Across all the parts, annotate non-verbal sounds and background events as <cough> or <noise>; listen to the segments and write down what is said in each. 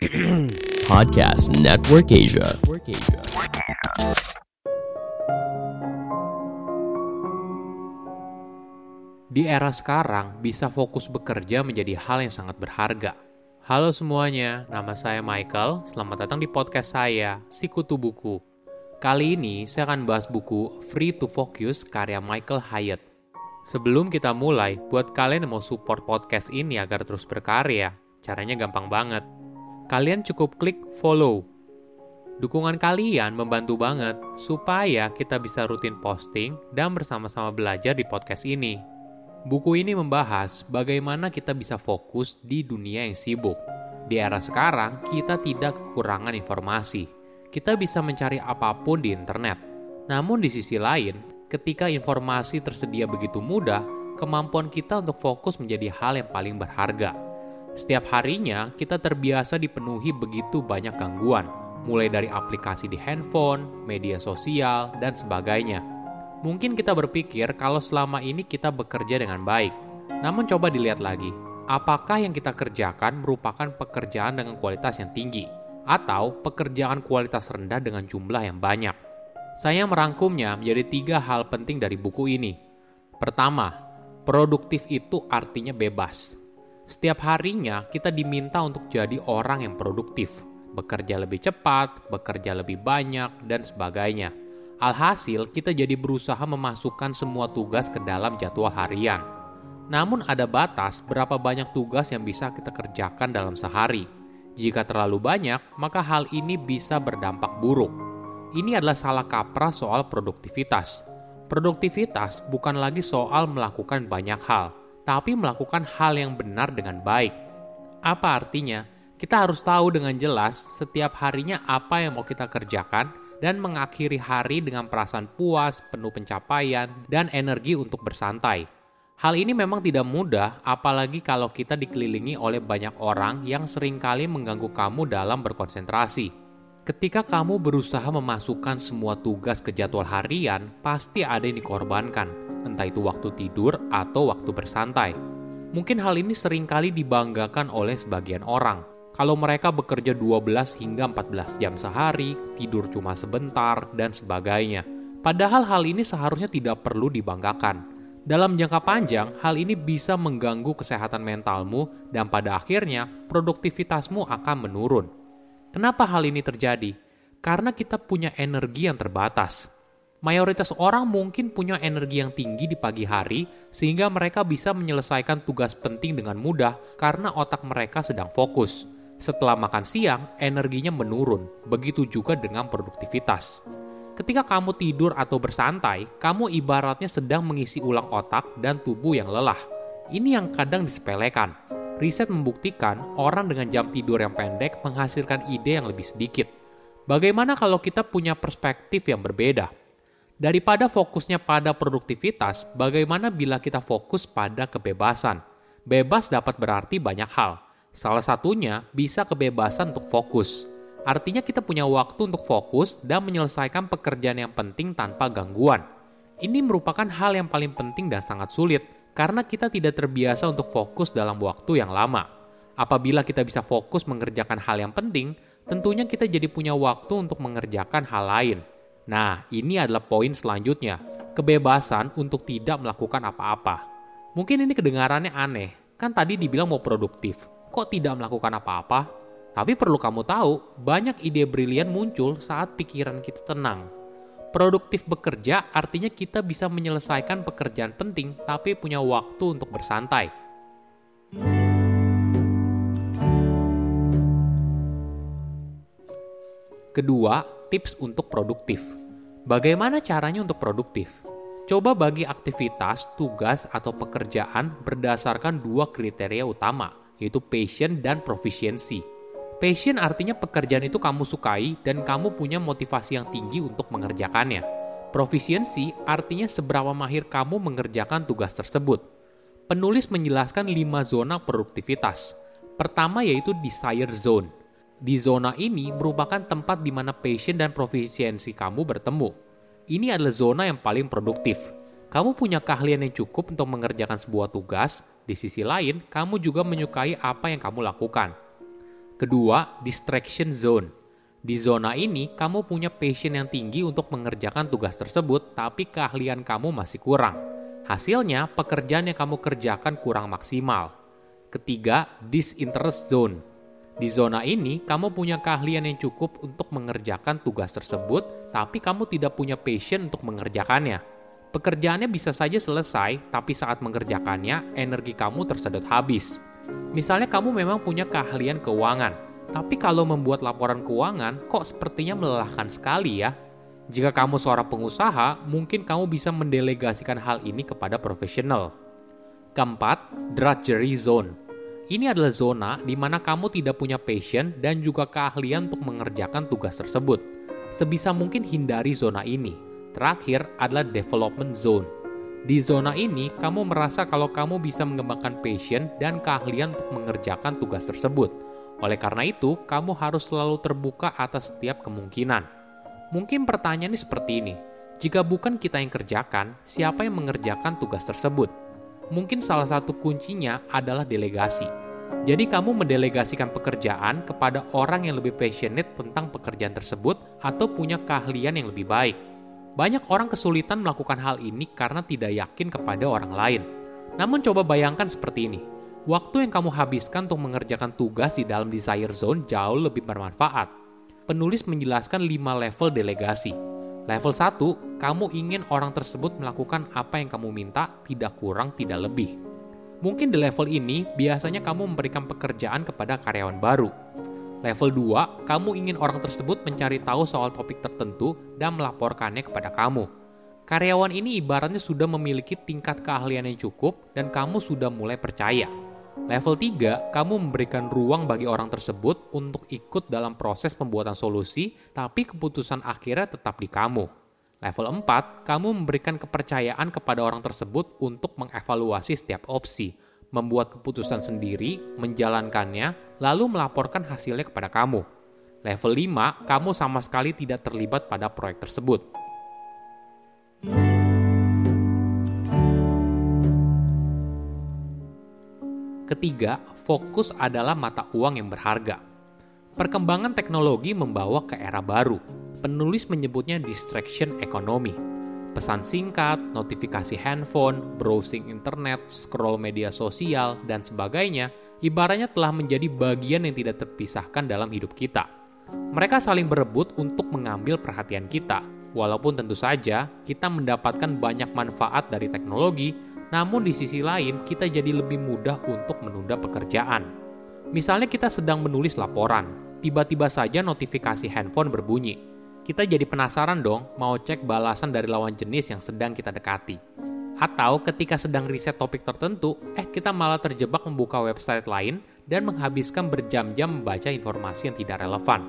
<clears throat> Podcast Network Asia. Di era sekarang, bisa fokus bekerja menjadi hal yang sangat berharga. Halo semuanya, nama saya Michael. Selamat datang di podcast saya, Sikutu Buku. Kali ini saya akan bahas buku Free to Focus karya Michael Hyatt. Sebelum kita mulai, buat kalian yang mau support podcast ini agar terus berkarya, caranya gampang banget. Kalian cukup klik follow. Dukungan kalian membantu banget supaya kita bisa rutin posting dan bersama-sama belajar di podcast ini. Buku ini membahas bagaimana kita bisa fokus di dunia yang sibuk. Di era sekarang, kita tidak kekurangan informasi. Kita bisa mencari apa pun di internet. Namun di sisi lain, ketika informasi tersedia begitu mudah, kemampuan kita untuk fokus menjadi hal yang paling berharga. Setiap harinya, kita terbiasa dipenuhi begitu banyak gangguan, mulai dari aplikasi di handphone, media sosial, dan sebagainya Mungkin kita berpikir kalau selama ini kita bekerja dengan baik. Namun coba dilihat lagi, apakah yang kita kerjakan merupakan pekerjaan dengan kualitas yang tinggi atau pekerjaan kualitas rendah dengan jumlah yang banyak? Saya merangkumnya menjadi tiga hal penting dari buku ini. Pertama, produktif itu artinya bebas. Setiap harinya kita diminta untuk jadi orang yang produktif, bekerja lebih cepat, bekerja lebih banyak, dan sebagainya. Alhasil, kita jadi berusaha memasukkan semua tugas ke dalam jadwal harian. Namun ada batas berapa banyak tugas yang bisa kita kerjakan dalam sehari. Jika terlalu banyak, maka hal ini bisa berdampak buruk. Ini adalah salah kaprah soal produktivitas. Produktivitas bukan lagi soal melakukan banyak hal, tapi melakukan hal yang benar dengan baik. Apa artinya? Kita harus tahu dengan jelas setiap harinya apa yang mau kita kerjakan dan mengakhiri hari dengan perasaan puas, penuh pencapaian, dan energi untuk bersantai. Hal ini memang tidak mudah, apalagi kalau kita dikelilingi oleh banyak orang yang sering kali mengganggu kamu dalam berkonsentrasi. Ketika kamu berusaha memasukkan semua tugas ke jadwal harian, pasti ada yang dikorbankan, entah itu waktu tidur atau waktu bersantai. Mungkin hal ini sering kali dibanggakan oleh sebagian orang, kalau mereka bekerja 12 hingga 14 jam sehari, tidur cuma sebentar, dan sebagainya. Padahal hal ini seharusnya tidak perlu dibanggakan. Dalam jangka panjang, hal ini bisa mengganggu kesehatan mentalmu dan pada akhirnya produktivitasmu akan menurun. Kenapa hal ini terjadi? Karena kita punya energi yang terbatas. Mayoritas orang mungkin punya energi yang tinggi di pagi hari sehingga mereka bisa menyelesaikan tugas penting dengan mudah karena otak mereka sedang fokus. Setelah makan siang, energinya menurun. Begitu juga dengan produktivitas. Ketika kamu tidur atau bersantai, kamu ibaratnya sedang mengisi ulang otak dan tubuh yang lelah. Ini yang kadang disepelekan. Riset membuktikan orang dengan jam tidur yang pendek menghasilkan ide yang lebih sedikit. Bagaimana kalau kita punya perspektif yang berbeda? Daripada fokusnya pada produktivitas, bagaimana bila kita fokus pada kebebasan? Bebas dapat berarti banyak hal Salah satunya bisa kebebasan untuk fokus. Artinya kita punya waktu untuk fokus dan menyelesaikan pekerjaan yang penting tanpa gangguan. Ini merupakan hal yang paling penting dan sangat sulit karena kita tidak terbiasa untuk fokus dalam waktu yang lama. Apabila kita bisa fokus mengerjakan hal yang penting, tentunya kita jadi punya waktu untuk mengerjakan hal lain. Nah, ini adalah poin selanjutnya, kebebasan untuk tidak melakukan apa-apa. Mungkin ini kedengarannya aneh, kan tadi dibilang mau produktif kok tidak melakukan apa-apa? Tapi perlu kamu tahu, banyak ide brilian muncul saat pikiran kita tenang. Produktif bekerja artinya kita bisa menyelesaikan pekerjaan penting tapi punya waktu untuk bersantai. Kedua, tips untuk produktif. Bagaimana caranya untuk produktif? Coba bagi aktivitas, tugas, atau pekerjaan berdasarkan dua kriteria utama – yaitu passion dan proficiency. Passion artinya pekerjaan itu kamu sukai dan kamu punya motivasi yang tinggi untuk mengerjakannya. Proficiency artinya seberapa mahir kamu mengerjakan tugas tersebut. Penulis menjelaskan lima zona produktivitas. Pertama yaitu desire zone. Di zona ini merupakan tempat di mana passion dan proficiency kamu bertemu. Ini adalah zona yang paling produktif. Kamu punya keahlian yang cukup untuk mengerjakan sebuah tugas, di sisi lain, kamu juga menyukai apa yang kamu lakukan. Kedua, distraction zone. Di zona ini, kamu punya passion yang tinggi untuk mengerjakan tugas tersebut, tapi keahlian kamu masih kurang. Hasilnya, pekerjaan yang kamu kerjakan kurang maksimal. Ketiga, disinterest zone. Di zona ini, kamu punya keahlian yang cukup untuk mengerjakan tugas tersebut, tapi kamu tidak punya passion untuk mengerjakannya. Pekerjaannya bisa saja selesai, tapi saat mengerjakannya, energi kamu tersedot habis. Misalnya kamu memang punya keahlian keuangan, tapi kalau membuat laporan keuangan kok sepertinya melelahkan sekali ya. Jika kamu seorang pengusaha, mungkin kamu bisa mendelegasikan hal ini kepada profesional. Keempat, drudgery zone. Ini adalah zona di mana kamu tidak punya passion dan juga keahlian untuk mengerjakan tugas tersebut. Sebisa mungkin hindari zona ini Terakhir adalah development zone. Di zona ini, kamu merasa kalau kamu bisa mengembangkan passion dan keahlian untuk mengerjakan tugas tersebut. Oleh karena itu, kamu harus selalu terbuka atas setiap kemungkinan. Mungkin pertanyaannya seperti ini. Jika bukan kita yang kerjakan, siapa yang mengerjakan tugas tersebut? Mungkin salah satu kuncinya adalah delegasi. Jadi kamu mendelegasikan pekerjaan kepada orang yang lebih passionate tentang pekerjaan tersebut atau punya keahlian yang lebih baik. Banyak orang kesulitan melakukan hal ini karena tidak yakin kepada orang lain. Namun coba bayangkan seperti ini. Waktu yang kamu habiskan untuk mengerjakan tugas di dalam desire zone jauh lebih bermanfaat. Penulis menjelaskan 5 level delegasi. Level 1, kamu ingin orang tersebut melakukan apa yang kamu minta, tidak kurang, tidak lebih. Mungkin di level ini, biasanya kamu memberikan pekerjaan kepada karyawan baru Level 2, kamu ingin orang tersebut mencari tahu soal topik tertentu dan melaporkannya kepada kamu. Karyawan ini ibaratnya sudah memiliki tingkat keahlian yang cukup dan kamu sudah mulai percaya. Level 3, kamu memberikan ruang bagi orang tersebut untuk ikut dalam proses pembuatan solusi, tapi keputusan akhirnya tetap di kamu. Level 4, kamu memberikan kepercayaan kepada orang tersebut untuk mengevaluasi setiap opsi membuat keputusan sendiri, menjalankannya, lalu melaporkan hasilnya kepada kamu. Level 5, kamu sama sekali tidak terlibat pada proyek tersebut. Ketiga, fokus adalah mata uang yang berharga. Perkembangan teknologi membawa ke era baru. Penulis menyebutnya distraction economy pesan singkat, notifikasi handphone, browsing internet, scroll media sosial, dan sebagainya, ibaratnya telah menjadi bagian yang tidak terpisahkan dalam hidup kita. Mereka saling berebut untuk mengambil perhatian kita, walaupun tentu saja kita mendapatkan banyak manfaat dari teknologi, namun di sisi lain kita jadi lebih mudah untuk menunda pekerjaan. Misalnya kita sedang menulis laporan, tiba-tiba saja notifikasi handphone berbunyi, kita jadi penasaran dong mau cek balasan dari lawan jenis yang sedang kita dekati. Atau ketika sedang riset topik tertentu, eh kita malah terjebak membuka website lain dan menghabiskan berjam-jam membaca informasi yang tidak relevan.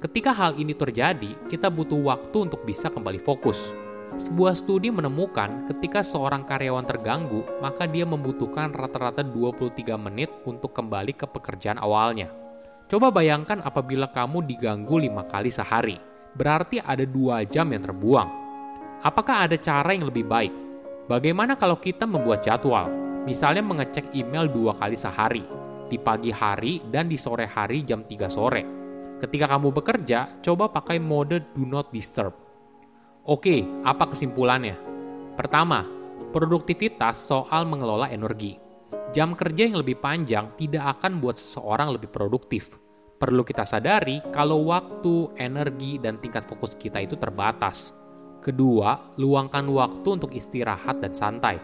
Ketika hal ini terjadi, kita butuh waktu untuk bisa kembali fokus. Sebuah studi menemukan ketika seorang karyawan terganggu, maka dia membutuhkan rata-rata 23 menit untuk kembali ke pekerjaan awalnya. Coba bayangkan apabila kamu diganggu lima kali sehari berarti ada dua jam yang terbuang. Apakah ada cara yang lebih baik? Bagaimana kalau kita membuat jadwal? Misalnya mengecek email dua kali sehari, di pagi hari dan di sore hari jam 3 sore. Ketika kamu bekerja, coba pakai mode do not disturb. Oke, apa kesimpulannya? Pertama, produktivitas soal mengelola energi. Jam kerja yang lebih panjang tidak akan buat seseorang lebih produktif perlu kita sadari kalau waktu, energi, dan tingkat fokus kita itu terbatas. Kedua, luangkan waktu untuk istirahat dan santai.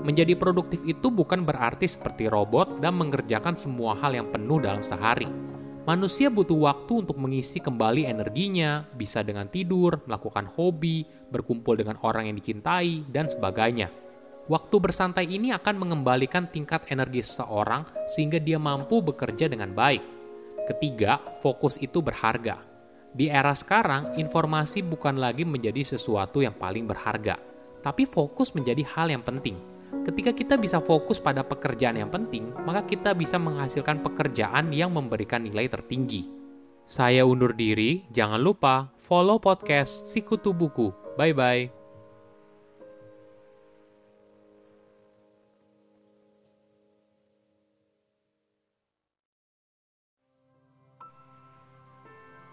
Menjadi produktif itu bukan berarti seperti robot dan mengerjakan semua hal yang penuh dalam sehari. Manusia butuh waktu untuk mengisi kembali energinya, bisa dengan tidur, melakukan hobi, berkumpul dengan orang yang dicintai, dan sebagainya. Waktu bersantai ini akan mengembalikan tingkat energi seseorang sehingga dia mampu bekerja dengan baik Ketiga, fokus itu berharga. Di era sekarang, informasi bukan lagi menjadi sesuatu yang paling berharga, tapi fokus menjadi hal yang penting. Ketika kita bisa fokus pada pekerjaan yang penting, maka kita bisa menghasilkan pekerjaan yang memberikan nilai tertinggi. Saya undur diri, jangan lupa follow podcast Sikutu Buku. Bye-bye.